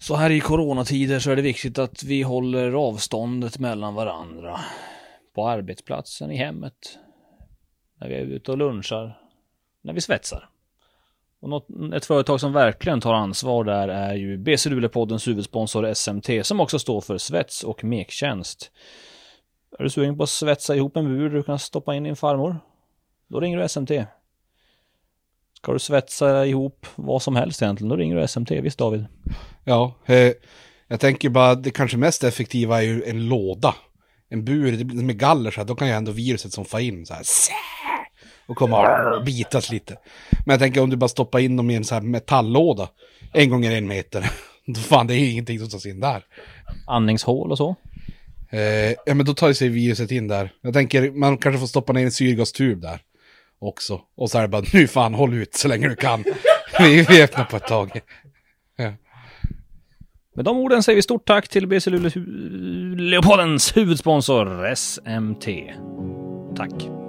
Så här i coronatider så är det viktigt att vi håller avståndet mellan varandra. På arbetsplatsen, i hemmet, när vi är ute och lunchar, när vi svetsar. Och något, ett företag som verkligen tar ansvar där är ju BC Luleåpoddens huvudsponsor SMT som också står för svets och mektjänst. Är du sugen på att svetsa ihop en bur du kan stoppa in din farmor? Då ringer du SMT. Ska du svetsa ihop vad som helst egentligen, då ringer du SMT. Visst David? Ja, eh, jag tänker bara det kanske mest effektiva är ju en låda. En bur med galler så här, då kan ju ändå viruset som får in så här och komma och bitas lite. Men jag tänker om du bara stoppar in dem i en så här metalllåda en gånger en meter. Då fan, det är ingenting som tas in där. Andningshål och så? Eh, ja, men då tar sig viruset in där. Jag tänker, man kanske får stoppa ner en syrgastub där också. Och så är det bara, nu fan, håll ut så länge du kan. vi, vi öppnar på ett tag. Ja. Med de orden säger vi stort tack till BC Luleå-poddens huvudsponsor SMT. Tack.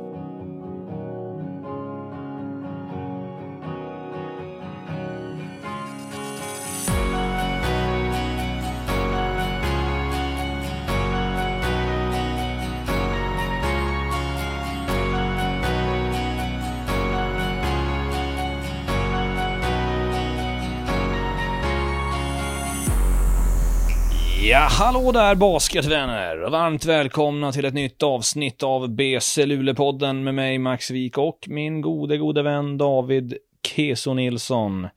Ja, hallå där basketvänner! Varmt välkomna till ett nytt avsnitt av BC Luleå-podden med mig Max Wik och min gode, gode vän David Keso Nilsson.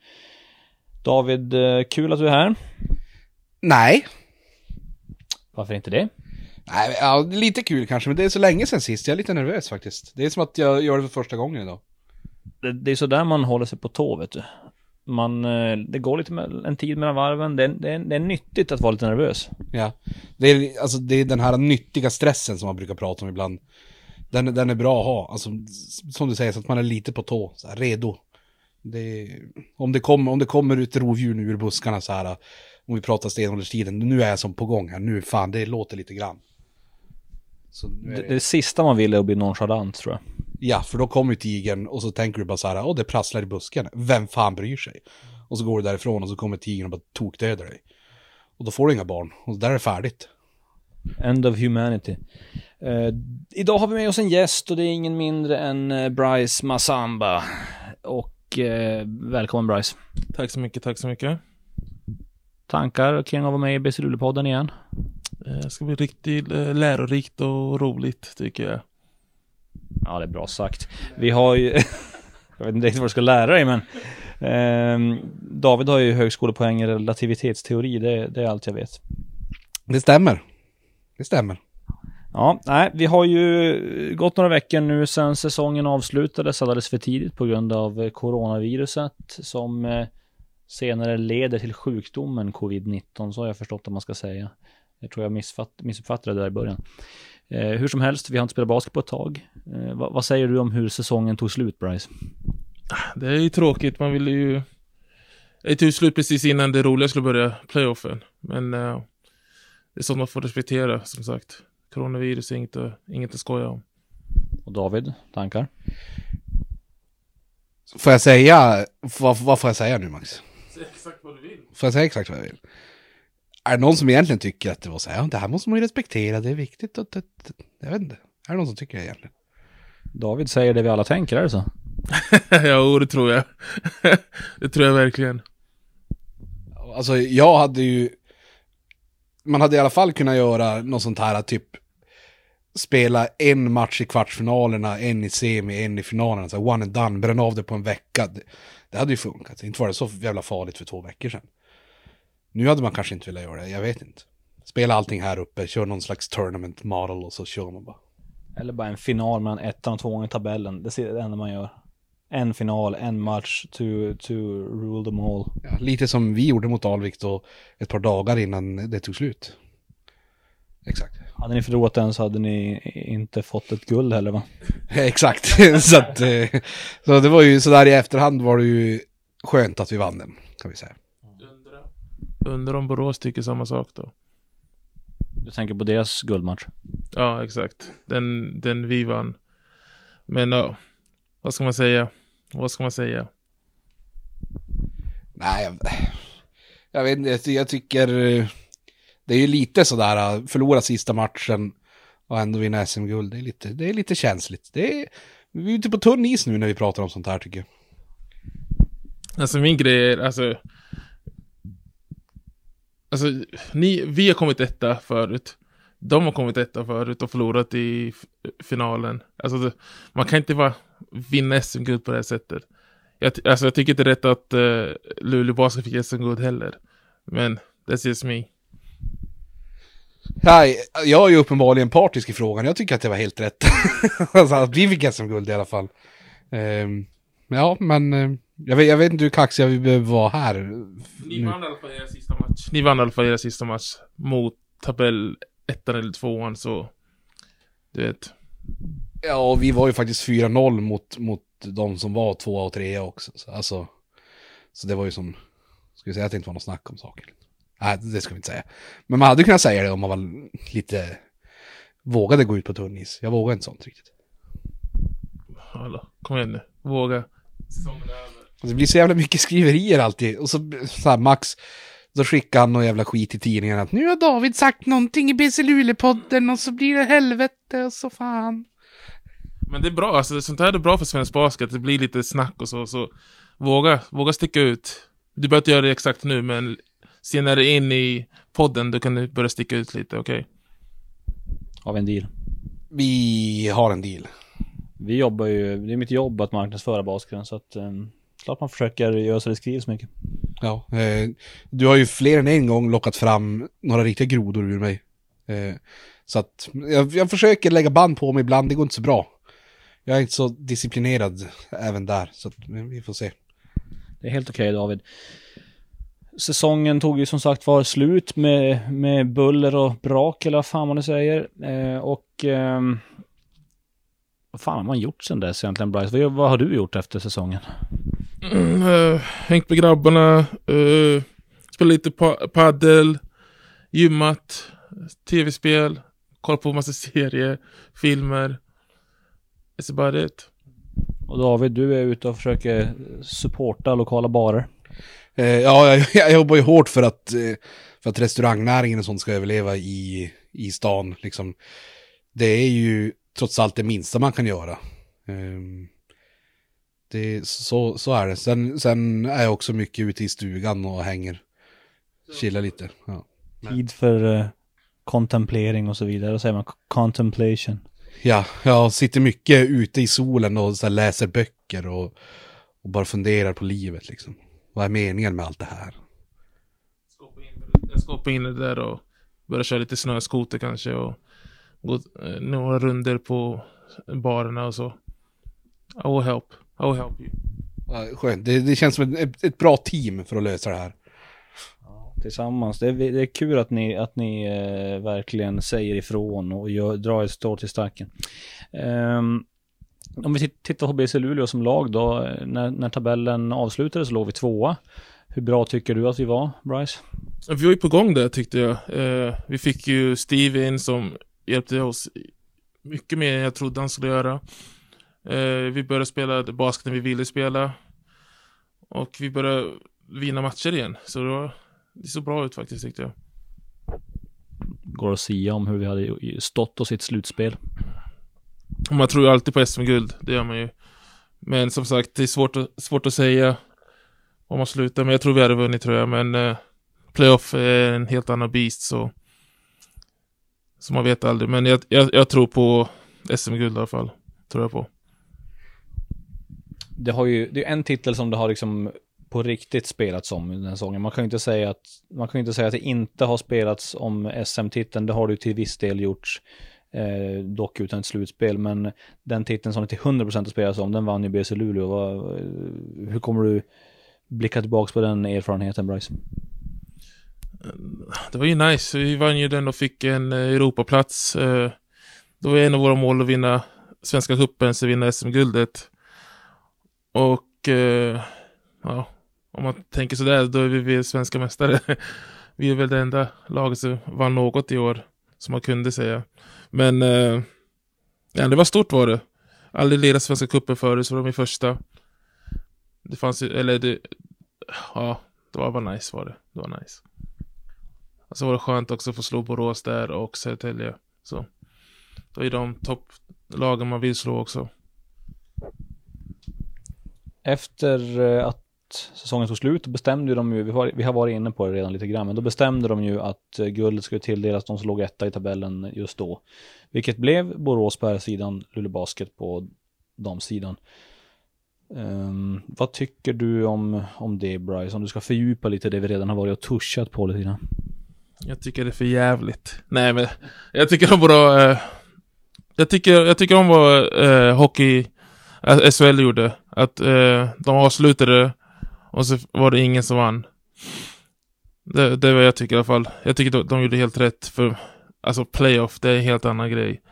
David, eh, kul att du är här. Nej. Varför inte det? Nej, ja, lite kul kanske, men det är så länge sedan sist. Jag är lite nervös faktiskt. Det är som att jag gör det för första gången idag. Det, det är så där man håller sig på tå, vet du man, eh, det går lite en tid mellan varven. Det är, det, är, det är nyttigt att vara lite nervös. Ja, det är, alltså, det är den här nyttiga stressen som man brukar prata om ibland. Den, den är bra att ha, alltså, som du säger, så att man är lite på tå, så här, redo. Det, om, det kommer, om det kommer ut rovdjur nu ur buskarna så här, om vi pratar stenålderstiden, nu är jag som på gång här, nu fan, det låter lite grann. Det... Det, det sista man vill är att bli nonchalant tror jag. Ja, för då kommer ju tigern och så tänker du bara så här, åh det prasslar i busken, vem fan bryr sig? Och så går du därifrån och så kommer tigern och bara tokdödar dig. Och då får du inga barn, och där är det färdigt. End of humanity. Uh, idag har vi med oss en gäst och det är ingen mindre än uh, Bryce Massamba. Och uh, välkommen Bryce. Tack så mycket, tack så mycket. Tankar kring att vara med i BC podden igen? Det ska bli riktigt lärorikt och roligt tycker jag. Ja, det är bra sagt. Vi har ju, jag vet inte riktigt vad du ska lära dig, men eh, David har ju högskolepoäng i relativitetsteori, det, det är allt jag vet. Det stämmer. Det stämmer. Ja, nej, vi har ju gått några veckor nu sedan säsongen avslutades alldeles för tidigt på grund av coronaviruset som eh, senare leder till sjukdomen covid-19, så har jag förstått att man ska säga. Jag tror jag missuppfattade det där i början. Eh, hur som helst, vi har inte spelat basket på ett tag. Eh, vad, vad, säger du om hur säsongen tog slut, Bryce? Det är ju tråkigt, man ville ju... Det tog slut precis innan det roliga skulle börja, playoffen. Men eh, det är sånt man får respektera, som sagt. Coronavirus är inget, inget att skoja om. Och David, tankar? Får jag säga, vad, vad får jag säga nu Max? Säg exakt vad du vill. Får jag säga exakt vad jag vill? Är det någon som egentligen tycker att det var så här, det här måste man ju respektera, det är viktigt och det, jag vet inte. Är det någon som tycker det egentligen? David säger det vi alla tänker, är det så? ja, det tror jag. det tror jag verkligen. Alltså, jag hade ju... Man hade i alla fall kunnat göra något sånt här, typ spela en match i kvartsfinalerna, en i semi, en i finalerna, så one and done, bränna av det på en vecka. Det, det hade ju funkat, inte var det så jävla farligt för två veckor sedan. Nu hade man kanske inte velat göra det, jag vet inte. Spela allting här uppe, kör någon slags tournament model och så kör man bara. Eller bara en final mellan ettan och tvåan i tabellen. Det är det enda man gör. En final, en match to, to rule them all. Ja, lite som vi gjorde mot Alvik då ett par dagar innan det tog slut. Exakt. Hade ni förlorat den så hade ni inte fått ett guld heller va? Exakt. så, att, eh, så det var ju sådär i efterhand var det ju skönt att vi vann den, kan vi säga. Undrar om Borås tycker samma sak då. Du tänker på deras guldmatch? Ja, exakt. Den, den vi vann. Men ja, vad ska man säga? Vad ska man säga? Nej, jag, Jag vet inte, jag, jag tycker eh, det är ju lite sådär, eh, förlora sista matchen och ändå vinna SM-guld. Det är lite, det är lite känsligt. Det är, vi är ute på tunn is nu när vi pratar om sånt här tycker jag. Alltså min grej är, alltså... Alltså, ni, vi har kommit etta förut. De har kommit etta förut och förlorat i finalen. Alltså, man kan inte bara vinna SM-guld på det här sättet. Jag, alltså, jag tycker inte det är rätt att uh, Luleå Basket fick SM-guld heller. Men, that's just me. Nej, jag är ju uppenbarligen partisk i frågan. Jag tycker att det var helt rätt. alltså, att vi fick SM-guld i alla fall. Um, ja, men eh, jag, vet, jag vet inte hur kaxiga vi behöver vara här. Ni vann i alla fall era sista match. Ni vann i alla fall era sista match mot tabell ettan eller tvåan, så... Du vet. Ja, och vi var ju faktiskt 4-0 mot, mot de som var tvåa och trea också. Så, alltså, så det var ju som, ska vi säga att det inte var något snack om saker? Nej, det ska vi inte säga. Men man hade kunnat säga det om man var lite, vågade gå ut på tunn is. Jag vågar inte sånt riktigt. Hallå, kom igen nu. Våga. Säsongen är över. Det blir så jävla mycket skriverier alltid. Och så, så här, Max, så skickar han någon jävla skit i tidningen att nu har David sagt någonting i BC Luleå-podden och så blir det helvete och så fan. Men det är bra, alltså sånt här är bra för svensk basket. Det blir lite snack och så, så våga, våga sticka ut. Du behöver inte göra det exakt nu, men senare in i podden, då kan du börja sticka ut lite, okej? Har vi en deal. Vi har en deal. Vi jobbar ju, det är mitt jobb att marknadsföra basketen så att um, klart man försöker göra så det skrivs mycket. Ja, eh, du har ju fler än en gång lockat fram några riktiga grodor ur mig. Eh, så att jag, jag försöker lägga band på mig ibland, det går inte så bra. Jag är inte så disciplinerad även där, så att, men vi får se. Det är helt okej David. Säsongen tog ju som sagt var slut med, med buller och brak eller vad fan man nu säger. Eh, och ehm, vad fan har man gjort sen dess egentligen Bryce? Vad, vad har du gjort efter säsongen? Eh, hängt med grabbarna, uh, spelat lite pa paddel, gymmat, tv-spel, kollat på massa serier, filmer. It's about it. Och David, du är ute och försöker supporta lokala barer. Eh, ja, jag, jag jobbar ju hårt för att, för att restaurangnäringen och sånt ska överleva i, i stan. Liksom. Det är ju trots allt det minsta man kan göra. Ehm, det, så, så är det. Sen, sen är jag också mycket ute i stugan och hänger. Chillar lite. Ja. Tid för eh, kontemplering och så vidare. Vad säger man? Contemplation. Ja, jag sitter mycket ute i solen och så här läser böcker och, och bara funderar på livet liksom. Vad är meningen med allt det här? Jag ska hoppa in det där och börja köra lite snöskoter kanske och gå eh, några runder på barerna och så. I will help. I will help you. Ja, Skönt, det, det känns som ett, ett bra team för att lösa det här. Tillsammans. Det är, det är kul att ni, att ni eh, verkligen säger ifrån och gör, drar ett strå till stacken. Ehm, om vi tit- tittar på BC Luleå som lag då, eh, när, när tabellen avslutades låg vi tvåa. Hur bra tycker du att vi var, Bryce? Vi var ju på gång där tyckte jag. Eh, vi fick ju Steve in som hjälpte oss mycket mer än jag trodde han skulle göra. Eh, vi började spela basketen vi ville spela. Och vi började vinna matcher igen. Så det, var, det såg bra ut faktiskt tyckte jag. Går att sia om hur vi hade stått oss i ett slutspel. Man tror ju alltid på SM-guld, det gör man ju. Men som sagt, det är svårt att, svårt att säga om man slutar. Men jag tror vi hade vunnit tror jag. Men eh, playoff är en helt annan beast så. Så man vet aldrig. Men jag, jag, jag tror på SM-guld i alla fall. Tror jag på. Det har ju, det är en titel som det har liksom på riktigt spelats om i den här säsongen. Man kan ju inte säga att, man kan inte säga att det inte har spelats om SM-titeln. Det har det ju till viss del gjorts. Eh, dock utan ett slutspel, men den titeln som det till 100% har spelats om, den vann ju BC Luleå. Vad, eh, hur kommer du blicka tillbaka på den erfarenheten, Bryce? Eh, det var ju nice. Vi vann ju den och fick en eh, Europaplats. Det var en av våra mål att vinna Svenska cupen, så vinna SM-guldet. Och eh, ja, om man tänker sådär, då är vi svenska mästare. Vi är väl det enda laget som vann något i år, som man kunde säga. Men eh, ja, det var stort var det. Aldrig lirat Svenska cupen förut, så var de i första. Det fanns ju, eller det, ja, Det var bara nice var det. Det var nice. Och så var det skönt också att få slå Borås där och Södertälje. Så. Då är de topplagen man vill slå också. Efter eh, att säsongen tog slut bestämde de ju, vi har, vi har varit inne på det redan lite grann, men då bestämde de ju att eh, guldet skulle tilldelas de som låg etta i tabellen just då. Vilket blev Borås på här sidan, Luleå Basket på damsidan. Um, vad tycker du om, om det Bryce? Om du ska fördjupa lite det vi redan har varit och tuschat på lite grann. Jag tycker det är för jävligt. Nej men, jag tycker de borde... Eh, jag, tycker, jag tycker om vad eh, hockey, SHL gjorde. Att eh, de avslutade och så var det ingen som vann. Det, det är vad jag tycker i alla fall. Jag tycker de, de gjorde helt rätt. För alltså playoff, det är en helt annan grej.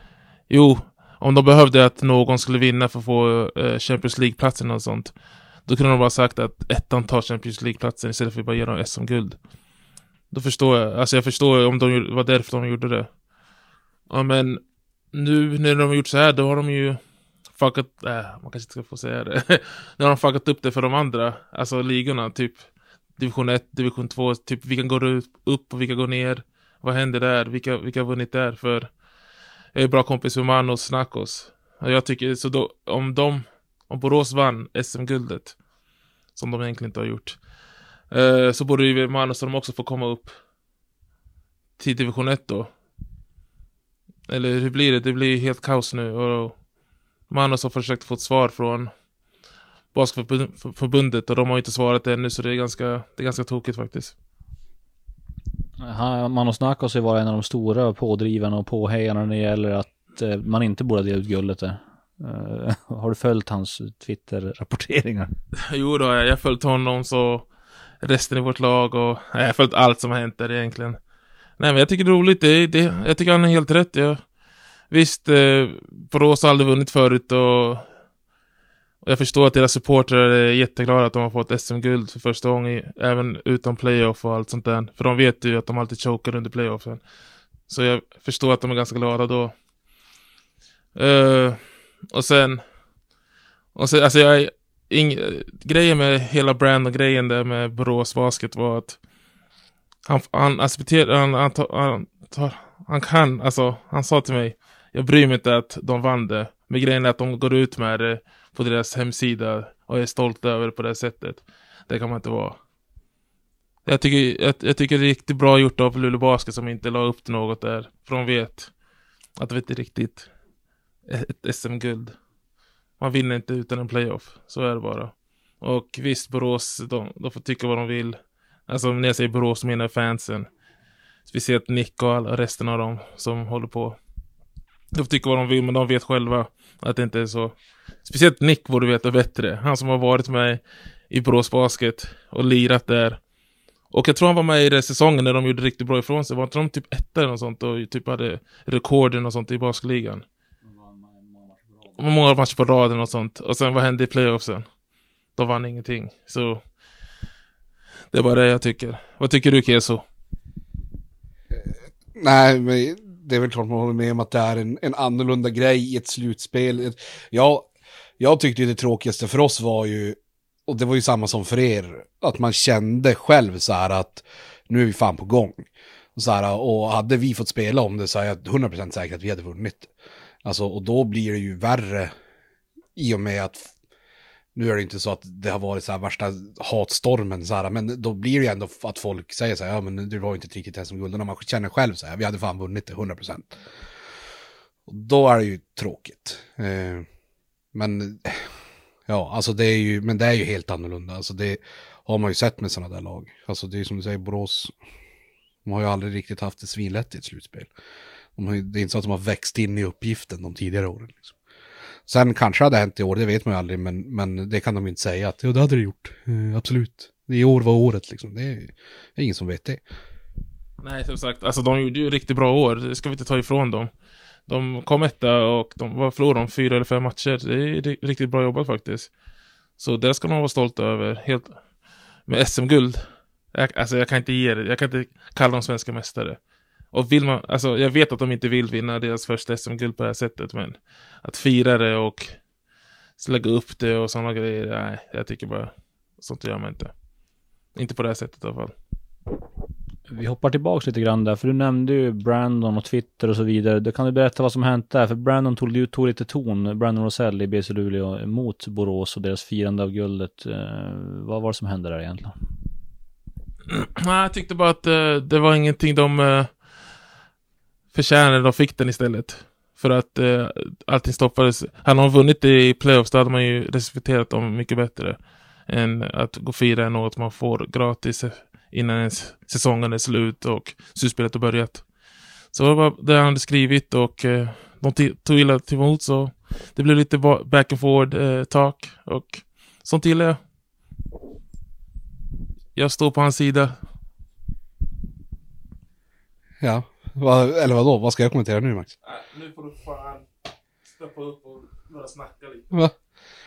Jo, om de behövde att någon skulle vinna för att få eh, Champions League-platsen och sånt. Då kunde de bara sagt att ettan tar Champions League-platsen istället för att bara ge dem SM-guld. Då förstår jag, alltså jag förstår om de var därför de gjorde det. Ja men, nu när de har gjort så här, då har de ju fuckat, äh, man kanske inte ska få säga det. nu har de fuckat upp det för de andra, alltså ligorna, typ division 1, division 2, typ vilka går upp och vilka går ner. Vad händer där? Vilka, vilka har vunnit där? För jag är bra kompis med Manos Snakos. Och jag tycker, så då, om de, om Borås vann SM-guldet, som de egentligen inte har gjort, eh, så borde ju Manos och de också få komma upp till division 1 då. Eller hur blir det? Det blir helt kaos nu och Manos har försökt få ett svar från Basketförbundet och de har inte svarat ännu så det är ganska, det är ganska tokigt faktiskt. Manos Nakos har varit en av de stora pådrivarna och påhejarna när det gäller att eh, man inte borde dela ut guldet där. Uh, har du följt hans Twitter-rapporteringar? jo då, jag har följt honom så resten i vårt lag och jag har följt allt som har hänt där egentligen. Nej men jag tycker det är roligt, det, det, jag tycker han är helt rätt. Jag, visst, eh, Borås har aldrig vunnit förut och och jag förstår att deras supportrar är jätteglada att de har fått SM-guld för första gången, även utan playoff och allt sånt där. För de vet ju att de alltid chokar under playoffen. Så jag förstår att de är ganska glada då. Uh, och sen, och sen, alltså jag, ing, grejen med hela brand och grejen där med Borås Basket var att han, han accepterar, han, han, han, han, han kan, alltså, han sa till mig, jag bryr mig inte att de vann det, men grejen är att de går ut med det på deras hemsida och är stolta över det på det sättet. Det kan man inte vara. Jag tycker, jag, jag tycker det är riktigt bra gjort av Luleå Basket som inte la upp något där. För de vet att det inte riktigt ett SM-guld. Man vinner inte utan en playoff. Så är det bara. Och visst, Borås, de, de får tycka vad de vill. Alltså när jag säger Borås menar jag fansen. Speciellt Nick och alla, resten av dem som håller på. De får tycka vad de vill, men de vet själva att det inte är så. Speciellt Nick borde veta bättre. Han som har varit med i Borås Basket och lirat där. Och jag tror han var med i den säsongen när de gjorde riktigt bra ifrån sig. Var inte de typ etta eller något sånt och typ hade rekorden och sånt i basketligan? Många matcher på raden och sånt. Och sen vad hände i playoffsen? De vann ingenting. Så det är bara det jag tycker. Vad tycker du Keso? Eh, nej, men det är väl klart man håller med om att det är en, en annorlunda grej i ett slutspel. Ja, jag tyckte ju det tråkigaste för oss var ju, och det var ju samma som för er, att man kände själv så här att nu är vi fan på gång. Och, så här, och hade vi fått spela om det så är jag 100% säker att vi hade vunnit. Alltså, och då blir det ju värre i och med att nu är det inte så att det har varit så här värsta hatstormen så här, men då blir det ju ändå att folk säger så här, ja men det var ju inte riktigt det som guldarna, man känner själv så här, vi hade fan vunnit det 100%. Och då är det ju tråkigt. Eh, men, ja, alltså det är ju, men det är ju helt annorlunda, alltså det har man ju sett med sådana där lag. Alltså det är som du säger, Borås, de har ju aldrig riktigt haft det svinlätt i ett slutspel. De har, det är inte så att de har växt in i uppgiften de tidigare åren. Liksom. Sen kanske det hade hänt i år, det vet man ju aldrig, men, men det kan de inte säga att ja, det hade det gjort. Uh, absolut. I år var året liksom. Det är, det är ingen som vet det. Nej, som sagt, alltså de gjorde ju riktigt bra år. Det ska vi inte ta ifrån dem. De kom etta och de var förlorade de fyra eller fem matcher. Det är riktigt bra jobbat faktiskt. Så det ska de vara stolta över. Helt... Med SM-guld. alltså jag kan inte ge det. Jag kan inte kalla dem svenska mästare. Och vill man, alltså jag vet att de inte vill vinna deras första SM-guld på det här sättet, men att fira det och lägga upp det och sådana grejer, nej, jag tycker bara, sånt gör man inte. Inte på det här sättet i alla fall. Vi hoppar tillbaks lite grann där, för du nämnde ju Brandon och Twitter och så vidare. Då kan du berätta vad som hänt där? För Brandon tog, tog lite ton, Brandon Rosell i BC Luleå, mot Borås och deras firande av guldet. Eh, vad var det som hände där egentligen? Nej, jag tyckte bara att eh, det var ingenting de uh, förtjänade. De fick den istället. För att eh, allting stoppades. Hade de vunnit i playoffs då hade man ju respekterat dem mycket bättre. Än att gå fira något man får gratis innan ens säsongen är slut och slutspelet har börjat. Så det var det han hade skrivit och eh, de tog illa till emot så det blev lite back and forward eh, talk och sånt gillar jag. Jag står på hans sida. Ja, vad, eller vadå? Vad ska jag kommentera nu Max? nu får du fan steppa upp och börja snacka lite. Va?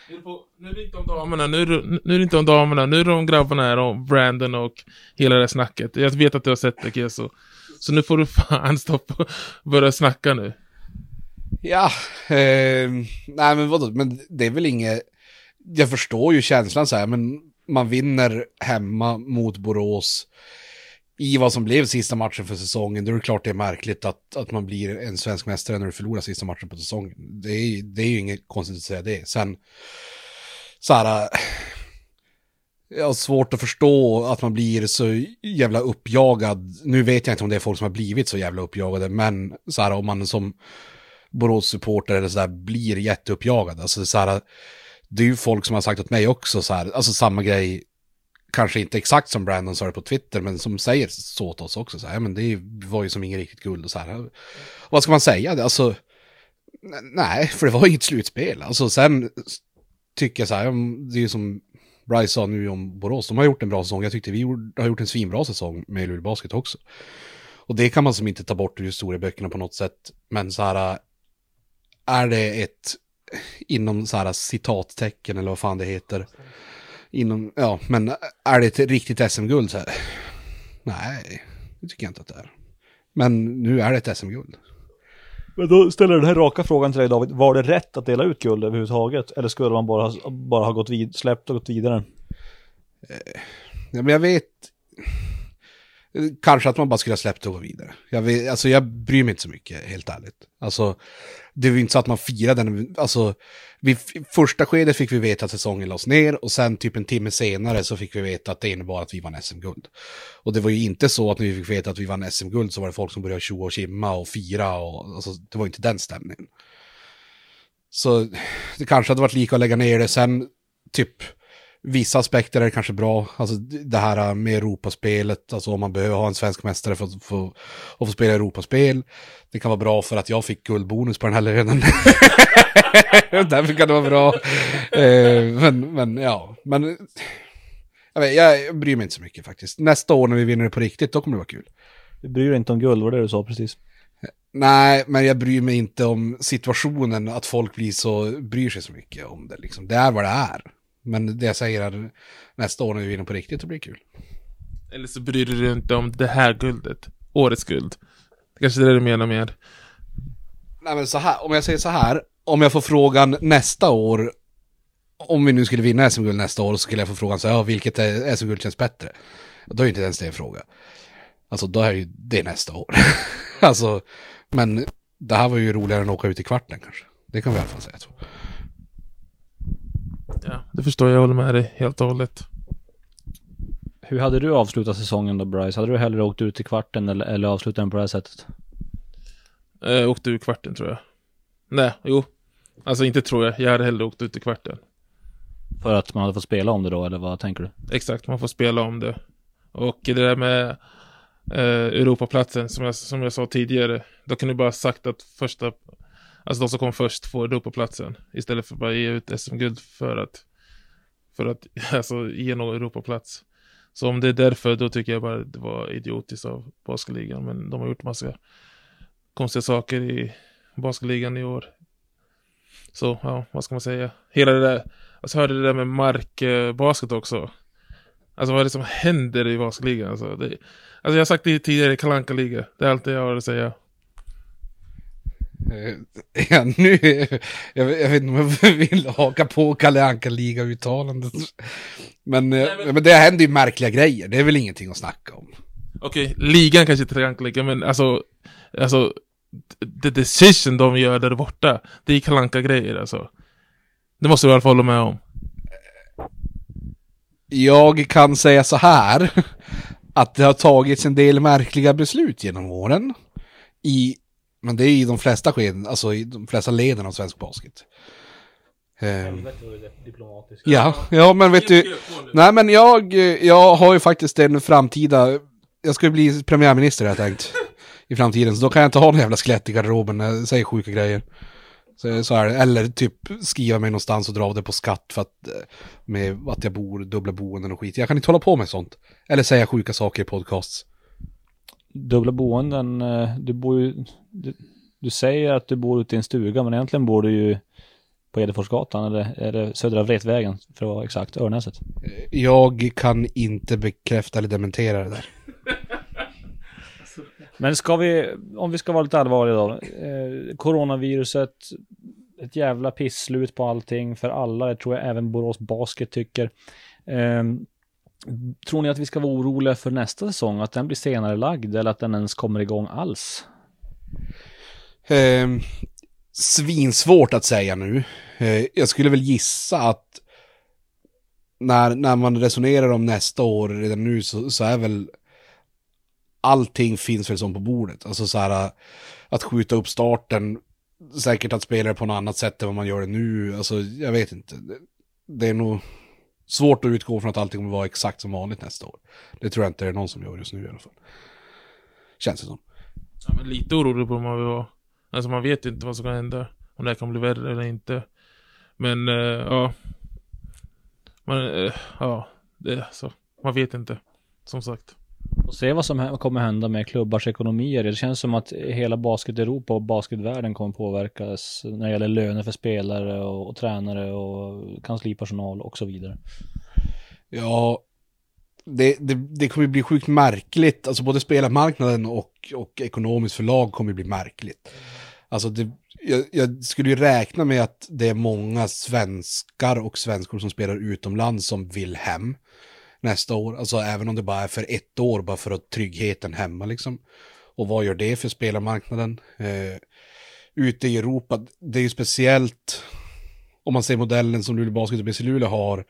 Nu är, det på, nu är det inte om damerna, nu är, det, nu är det inte om damerna, nu är det om grabbarna här, om Brandon och hela det snacket. Jag vet att du har sett det Keso. Så nu får du fan stoppa och börja snacka nu. Ja, eh, nej men vadå, men det är väl inget, jag förstår ju känslan så här, men man vinner hemma mot Borås i vad som blev sista matchen för säsongen, då är det klart det är märkligt att, att man blir en svensk mästare när du förlorar sista matchen på säsongen. Det är, det är ju inget konstigt att säga det. Sen, så här, jag har svårt att förstå att man blir så jävla uppjagad. Nu vet jag inte om det är folk som har blivit så jävla uppjagade, men så här om man som Borås-supporter eller så där blir jätteuppjagad. Alltså så här, det är ju folk som har sagt åt mig också så här, alltså samma grej, kanske inte exakt som Brandon sa det på Twitter, men som säger så åt oss också. Så här, men det var ju som inget riktigt guld och så här. Vad ska man säga? Alltså, nej, för det var inget slutspel. Alltså sen tycker jag så här, det är ju som Bryce sa nu om Borås, de har gjort en bra säsong. Jag tyckte vi gjorde- har gjort en svinbra säsong med Luleå Basket också. Och det kan man som inte ta bort ur historieböckerna på något sätt. Men så här, är det ett inom så här citattecken eller vad fan det heter. Inom, ja, men är det ett riktigt SM-guld så här? Nej, det tycker jag inte att det är. Men nu är det ett SM-guld. Men då ställer jag den här raka frågan till dig David. Var det rätt att dela ut guld överhuvudtaget? Eller skulle man bara, ha- bara ha gått vid, släppt och gått vidare? Ja, men jag vet... Kanske att man bara skulle ha släppt och gå vidare. Jag, vet, alltså jag bryr mig inte så mycket, helt ärligt. Alltså, det var ju inte så att man firade den. Alltså, vi, första skedet fick vi veta att säsongen lades ner och sen typ en timme senare så fick vi veta att det innebar att vi vann SM-guld. Och det var ju inte så att när vi fick veta att vi vann SM-guld så var det folk som började tjoa och kimma och fira och alltså, det var inte den stämningen. Så det kanske hade varit lika att lägga ner det sen, typ vissa aspekter är kanske bra. Alltså det här med Europaspelet, alltså om man behöver ha en svensk mästare för att få, att få spela Europaspel. Det kan vara bra för att jag fick guldbonus på den här lönen. Därför kan det vara bra. Eh, men, men ja, men jag, vet, jag bryr mig inte så mycket faktiskt. Nästa år när vi vinner det på riktigt, då kommer det vara kul. Du bryr dig inte om guld, var det du sa precis? Nej, men jag bryr mig inte om situationen, att folk blir så, bryr sig så mycket om det. Liksom. Det är vad det är. Men det jag säger är nästa år när vi vinner på riktigt, då blir det kul. Eller så bryr du dig inte om det här guldet. Årets guld. Det kanske är det du menar med. Nej men så här, om jag säger så här, om jag får frågan nästa år, om vi nu skulle vinna SM-guld nästa år, så skulle jag få frågan så här, ja, vilket SM-guld känns bättre? Då är inte ens det en fråga. Alltså då är ju det nästa år. alltså, men det här var ju roligare än att åka ut i kvarten kanske. Det kan vi i alla fall säga så. Ja, det förstår jag. Jag håller med dig helt och hållet. Hur hade du avslutat säsongen då Bryce? Hade du hellre åkt ut i kvarten eller, eller avslutat den på det här sättet? Eh, åkte ur kvarten tror jag. Nej, jo. Alltså inte tror jag. Jag hade hellre åkt ut i kvarten. För att man hade fått spela om det då, eller vad tänker du? Exakt, man får spela om det. Och det där med eh, Europaplatsen, som jag, som jag sa tidigare. Då kunde du bara sagt att första, alltså de som kom först får Europaplatsen. Istället för att bara ge ut SM-guld för att, för att alltså, ge någon Europaplats. Så om det är därför, då tycker jag bara det var idiotiskt av basketligan. Men de har gjort massa konstiga saker i basketligan i år. Så, ja, vad ska man säga? Hela det där, alltså hörde det där med markbasket eh, också. Alltså vad är det som händer i basketligan? Alltså, det, alltså jag har sagt det tidigare i Kalanka liga Det är allt jag har att säga. Eh, Ja, nu, jag, jag vet inte om jag vill haka på Kalle Anka liga uttalandet men, eh, Nej, men- men det händer ju märkliga grejer, det är väl ingenting att snacka om. Okej, ligan kanske inte triangelliga, men alltså, alltså, the decision de gör där borta, det är kalanka grejer alltså. Det måste du i alla fall hålla med om. Jag kan säga så här, att det har tagits en del märkliga beslut genom åren. I, men det är i de flesta skeden, alltså i de flesta leden av svensk basket. Ehm, ja, ja men vet du, nej men jag, jag har ju faktiskt en framtida, jag ska ju bli premiärminister har jag tänkt. I framtiden, så då kan jag inte ha någon jävla skelett i garderoben när jag säger sjuka grejer. Så, så är det. Eller typ skriva mig någonstans och dra av det på skatt för att, eh, med att jag bor dubbla boenden och skit. Jag kan inte hålla på med sånt. Eller säga sjuka saker i podcasts. Dubbla boenden, eh, du bor ju, du, du säger att du bor ute i en stuga men egentligen bor du ju på Edeforsgatan eller är det Södra Vretvägen för att vara exakt, Örnäset. Jag kan inte bekräfta eller dementera det där. Men ska vi, om vi ska vara lite allvarliga då, eh, coronaviruset, ett jävla pisslut på allting för alla, det tror jag även Borås Basket tycker. Eh, tror ni att vi ska vara oroliga för nästa säsong, att den blir senare lagd eller att den ens kommer igång alls? Eh, svinsvårt att säga nu. Eh, jag skulle väl gissa att när, när man resonerar om nästa år redan nu så, så är väl allting finns väl som på bordet. Alltså så här att skjuta upp starten, säkert att spela det på något annat sätt än vad man gör det nu. Alltså jag vet inte. Det, det är nog svårt att utgå från att allting kommer vara exakt som vanligt nästa år. Det tror jag inte det är någon som gör just nu i alla fall. Känns det som. Ja, men lite orolig på man vill vara. Alltså man vet inte vad som kan hända. Om det här kan bli värre eller inte. Men, eh, ja. Man, eh, ja, det är så. Man vet inte. Som sagt. Och se vad som kommer hända med klubbars ekonomier. Det känns som att hela basket-Europa och basketvärlden kommer påverkas när det gäller löner för spelare och, och tränare och kanslipersonal och så vidare. Ja, det, det, det kommer bli sjukt märkligt. Alltså både spelarmarknaden och, och ekonomiskt förlag kommer bli märkligt. Alltså det, jag, jag skulle ju räkna med att det är många svenskar och svenskor som spelar utomlands som vill hem nästa år. Alltså även om det bara är för ett år, bara för att tryggheten hemma liksom. Och vad gör det för spelarmarknaden? Eh, ute i Europa, det är ju speciellt om man ser modellen som Luleå Basket och BC Luleå har,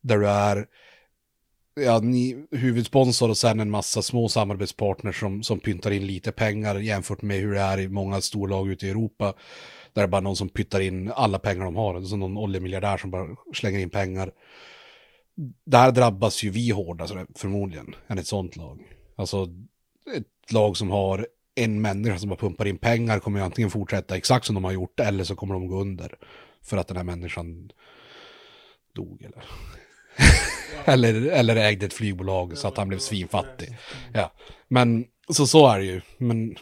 där du är ja, ni, huvudsponsor och sen en massa små samarbetspartners som, som pyntar in lite pengar jämfört med hur det är i många storlag ute i Europa. Där det är bara någon som pyttar in alla pengar de har, alltså någon oljemiljardär som bara slänger in pengar. Där drabbas ju vi hårdast alltså, förmodligen, än ett sånt lag. Alltså ett lag som har en människa som bara pumpar in pengar kommer ju antingen fortsätta exakt som de har gjort eller så kommer de gå under. För att den här människan dog eller... eller, eller ägde ett flygbolag så att han blev svinfattig. Ja, men så, så är det ju. Men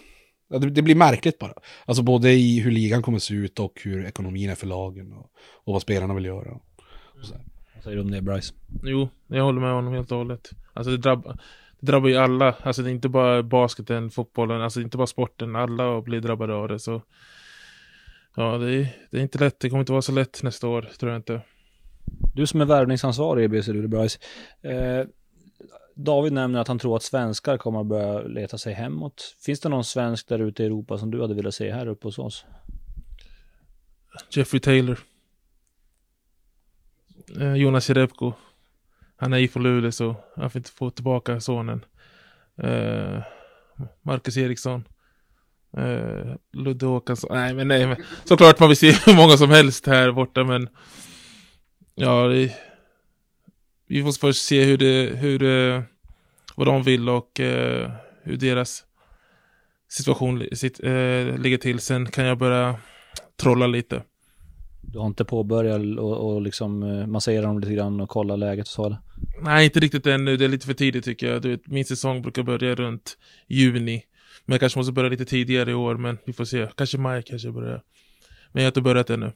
ja, det, det blir märkligt bara. Alltså både i hur ligan kommer se ut och hur ekonomin är för lagen och, och vad spelarna vill göra. Och så här säger du om det Bryce? Jo, jag håller med honom helt och hållet. Alltså det drabbar, det drabbar ju alla. Alltså det är inte bara basketen, fotbollen, alltså inte bara sporten. Alla blir drabbade av det så. Ja, det är, det är inte lätt. Det kommer inte vara så lätt nästa år, tror jag inte. Du som är värvningsansvarig i BC Luleå Bryce. Eh, David nämner att han tror att svenskar kommer att börja leta sig hemåt. Finns det någon svensk där ute i Europa som du hade velat se här uppe hos oss? Jeffrey Taylor. Eh, Jonas Jerebko. Han är ifrån Luleå så han får inte få tillbaka sonen. Eh, Marcus Eriksson. Eh, Ludde Håkansson. Nej men nej men. Såklart man vill se hur många som helst här borta men. Ja det, Vi måste först se hur det, hur det, vad de vill och eh, hur deras situation sitt, eh, ligger till. Sen kan jag börja trolla lite. Du har inte påbörjat och, och liksom eh, massera dem lite grann och kolla läget och så eller? Nej, inte riktigt ännu. Det är lite för tidigt tycker jag. Du vet, min säsong brukar börja runt juni. Men jag kanske måste börja lite tidigare i år, men vi får se. Kanske maj kanske börjar. Men jag har inte börjat ännu.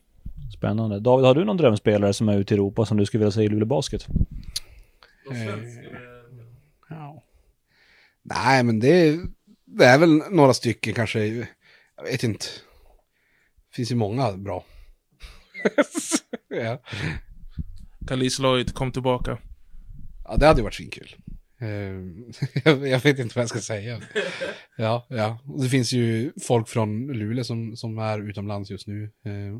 Spännande. David, har du någon drömspelare som är ute i Europa som du skulle vilja se i Luleå Basket? Ja. Nej, men det, det är väl några stycken kanske. Jag vet inte. finns ju många bra. Ja. Kalis Lloyd kom tillbaka. ja, det hade ju varit svinkul. Eh, jag vet inte vad jag ska säga. Ja, ja. Det finns ju folk från Luleå som, som är utomlands just nu. Eh,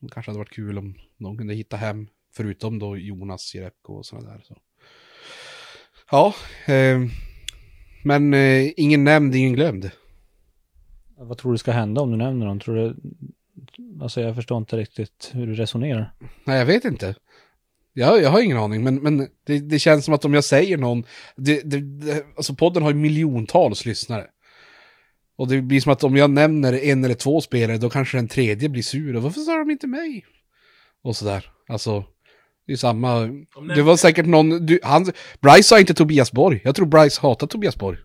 det kanske hade varit kul om de kunde hitta hem, förutom då Jonas Jerebko och sådana där. Så. Ja, eh, men ingen nämnd, ingen glömd. Vad tror du ska hända om du nämner dem? Tror du... Alltså jag förstår inte riktigt hur du resonerar. Nej, jag vet inte. Jag, jag har ingen aning, men, men det, det känns som att om jag säger någon, det, det, det, alltså podden har ju miljontals lyssnare. Och det blir som att om jag nämner en eller två spelare, då kanske den tredje blir sur. Och varför sa de inte mig? Och sådär. Alltså, det är samma. Det var säkert någon, du, han, Bryce sa inte Tobias Borg. Jag tror Bryce hatar Tobias Borg.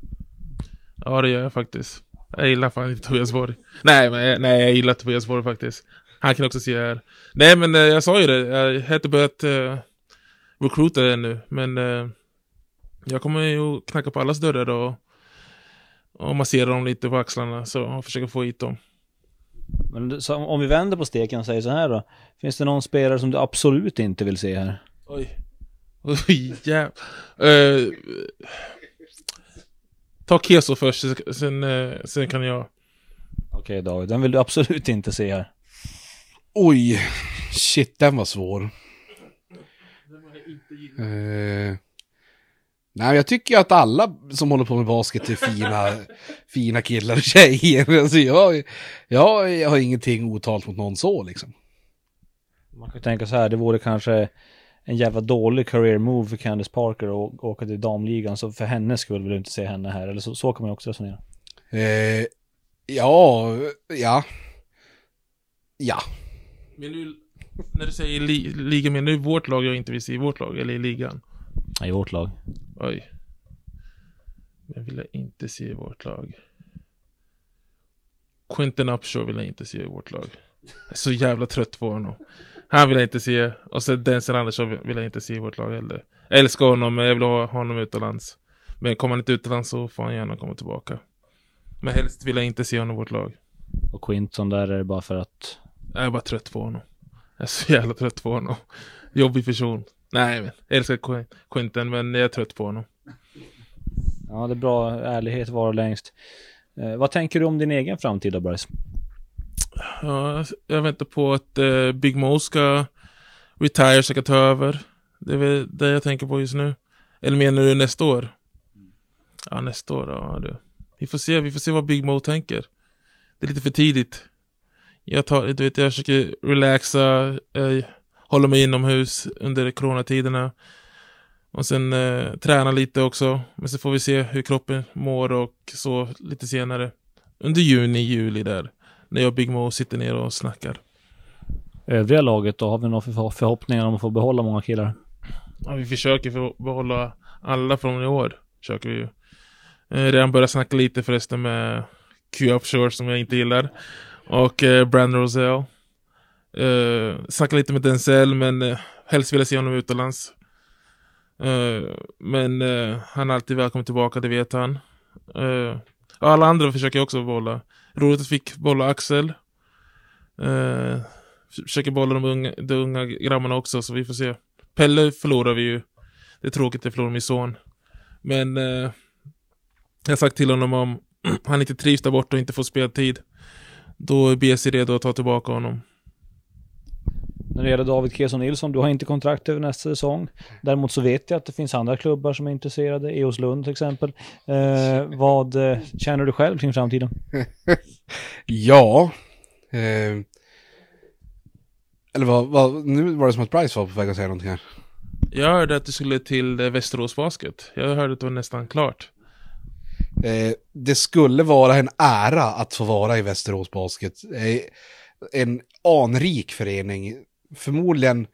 Ja, det gör jag faktiskt. Jag gillar fan inte Tobias Borg. Nej, men nej, jag gillar Tobias Borg faktiskt. Han kan också se här. Nej, men eh, jag sa ju det. Jag har inte börjat uh, recruita ännu. Men eh, jag kommer ju knacka på allas dörrar och, och massera dem lite på axlarna. Så och försöka få hit dem. Men så om vi vänder på steken och säger så här då. Finns det någon spelare som du absolut inte vill se här? Oj. Oj, jäv... Uh, ta Keso först, sen, eh, sen kan jag... Okej David, den vill du absolut inte se här. Oj, shit, den var svår. Eh, nej, jag tycker ju att alla som håller på med basket är fina, fina killar och tjejer. Alltså jag, jag, jag har ingenting otalt mot någon så liksom. Man kan tänka så här, det vore kanske en jävla dålig career move för Candice Parker att åka till damligan. Så för hennes skull vill du inte se henne här. Eller så, så kan man ju också resonera. Eh, ja, ja. Ja. Men nu, när du säger li, liga, menar du vårt lag jag inte vill se i vårt lag, eller i ligan? I vårt lag. Oj. Vem vill jag inte se i vårt lag? Quinton Upshur vill jag inte se i vårt lag. Jag är så jävla trött på honom. Han vill jag inte se. Och sen Denzel Andersson vill jag inte se i vårt lag heller. Jag älskar honom, men jag vill ha honom utomlands. Men kommer han inte utomlands så får han gärna komma tillbaka. Men helst vill jag inte se honom i vårt lag. Och Quinton där är det bara för att... Jag är bara trött på honom. Jag är så jävla trött på honom. Jobbig person. Nej, men jag älskar Quin- Quinton, men jag är trött på honom. Ja, det är bra. Ärlighet var längst. Eh, vad tänker du om din egen framtid då, Bryce? Ja, jag väntar på att eh, Big Mo ska retire kan ta över. Det är väl det jag tänker på just nu. Eller menar du nästa år? Ja, nästa år, ja du. Vi får se, vi får se vad Big Mo tänker. Det är lite för tidigt. Jag tar, du vet, jag försöker relaxa, eh, hålla mig inomhus under coronatiderna. Och sen eh, träna lite också. Men så får vi se hur kroppen mår och så lite senare. Under juni, juli där när jag och Big Mo sitter ner och snackar. Övriga laget då? Har vi några förho- förhoppningar om att få behålla många killar? Ja, vi försöker för behålla alla från i år. Försöker vi ju. Eh, redan börjat snacka lite förresten med Q Upshore som jag inte gillar. Och eh, Brandon Rosell. Eh, snacka lite med Denzel men eh, helst vill jag se honom utomlands. Eh, men eh, han är alltid välkommen tillbaka, det vet han. Och alla andra försöker jag också bolla. Roligt att fick bolla Axel. Eh, försöker bolla de unga, de unga grabbarna också, så vi får se. Pelle förlorar vi ju. Det är tråkigt att förlora min son. Men eh, jag har sagt till honom om han inte trivs där borta och inte får speltid. Då är BC redo att ta tillbaka honom. När det gäller David Keson Nilsson, du har inte kontrakt över nästa säsong. Däremot så vet jag att det finns andra klubbar som är intresserade, EOS Lund till exempel. Eh, vad eh, känner du själv kring framtiden? Ja. Eh, eller vad, vad, nu var det som att Bryce var på väg att säga någonting här. Jag hörde att du skulle till Västerås Basket. Jag hörde att det var nästan klart. Eh, det skulle vara en ära att få vara i Västerås Basket. Eh, en anrik förening. Förmodligen,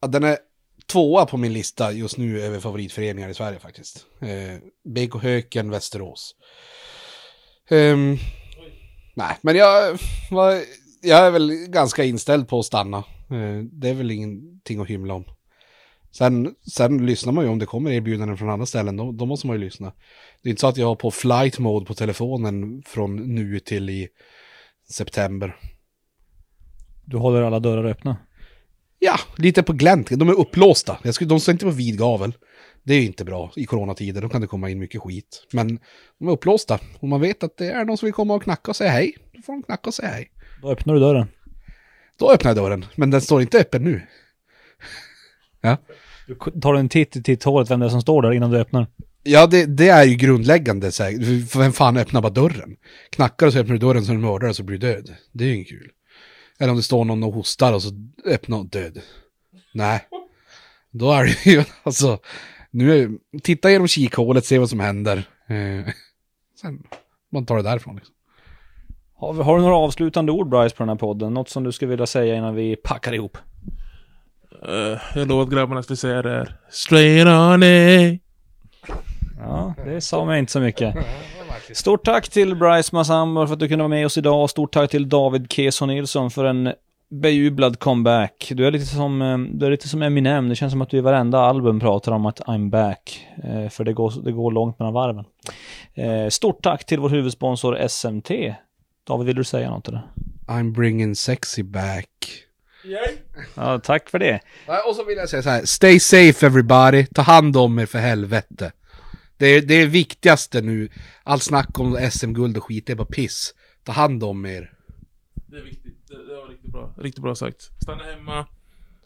ja, den är tvåa på min lista just nu över favoritföreningar i Sverige faktiskt. Eh, BK Höken, Västerås. Um, nej, men jag, var, jag är väl ganska inställd på att stanna. Eh, det är väl ingenting att hymla om. Sen, sen lyssnar man ju om det kommer erbjudanden från andra ställen, då, då måste man ju lyssna. Det är inte så att jag har på flight mode på telefonen från nu till i september. Du håller alla dörrar öppna. Ja, lite på glänt. De är upplåsta. Jag skulle, de står inte på vid gavel. Det är ju inte bra i coronatider. Då kan det komma in mycket skit. Men de är upplåsta. Och man vet att det är någon som vill komma och knacka och säga hej. Då får de knacka och säga hej. Då öppnar du dörren. Då öppnar jag dörren. Men den står inte öppen nu. Ja. Du tar en titt i titthålet vem det är som står där innan du öppnar. Ja, det, det är ju grundläggande. Så här. Vem fan öppnar bara dörren? Knackar och så öppnar du dörren så är du mördare så blir du död. Det är ju inget kul. Eller om det står någon och hostar och så öppnar och död. Nej. Då är det ju, alltså. Nu är, titta genom kikhålet, se vad som händer. Eh, sen, man tar det därifrån liksom. Har, har du några avslutande ord Bryce på den här podden? Något som du skulle vilja säga innan vi packar ihop? Eh, jag lovade att grabbarna skulle säga det här. Straight on it. Ja, det sa mig inte så mycket. Stort tack till Bryce Massambo för att du kunde vara med oss idag. Stort tack till David Keso Nilsson för en bejublad comeback. Du är lite som, eh, du är lite som Eminem. Det känns som att du i varenda album pratar om att I'm back. Eh, För det går, det går långt mellan varven. Eh, Stort tack till vår huvudsponsor SMT. David, vill du säga något eller? I'm bringing sexy back. Ja, tack för det. Och så vill jag säga så här, stay safe everybody, ta hand om er för helvete. Det är det är viktigaste nu, allt snack om SM-guld och skit, det är bara piss. Ta hand om er. Det är viktigt. Det, det var riktigt bra. Riktigt bra sagt. Stanna hemma.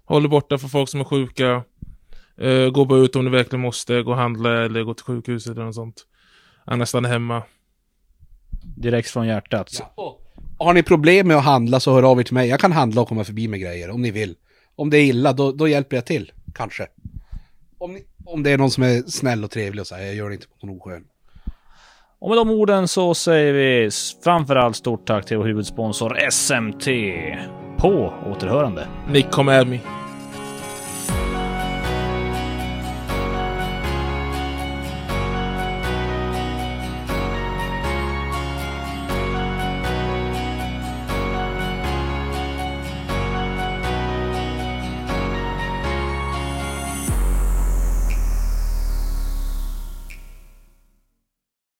Håll dig borta för folk som är sjuka. Eh, gå bara ut om du verkligen måste. Gå och handla eller gå till sjukhuset eller något sånt. Annars stanna hemma. Direkt från hjärtat. Har ni problem med att handla så hör av er till mig, jag kan handla och komma förbi med grejer om ni vill. Om det är illa, då, då hjälper jag till, kanske. Om, ni, om det är någon som är snäll och trevlig och så här, jag gör det inte på någon oskön. Och med de orden så säger vi framförallt stort tack till vår huvudsponsor SMT. På återhörande. Nick, me.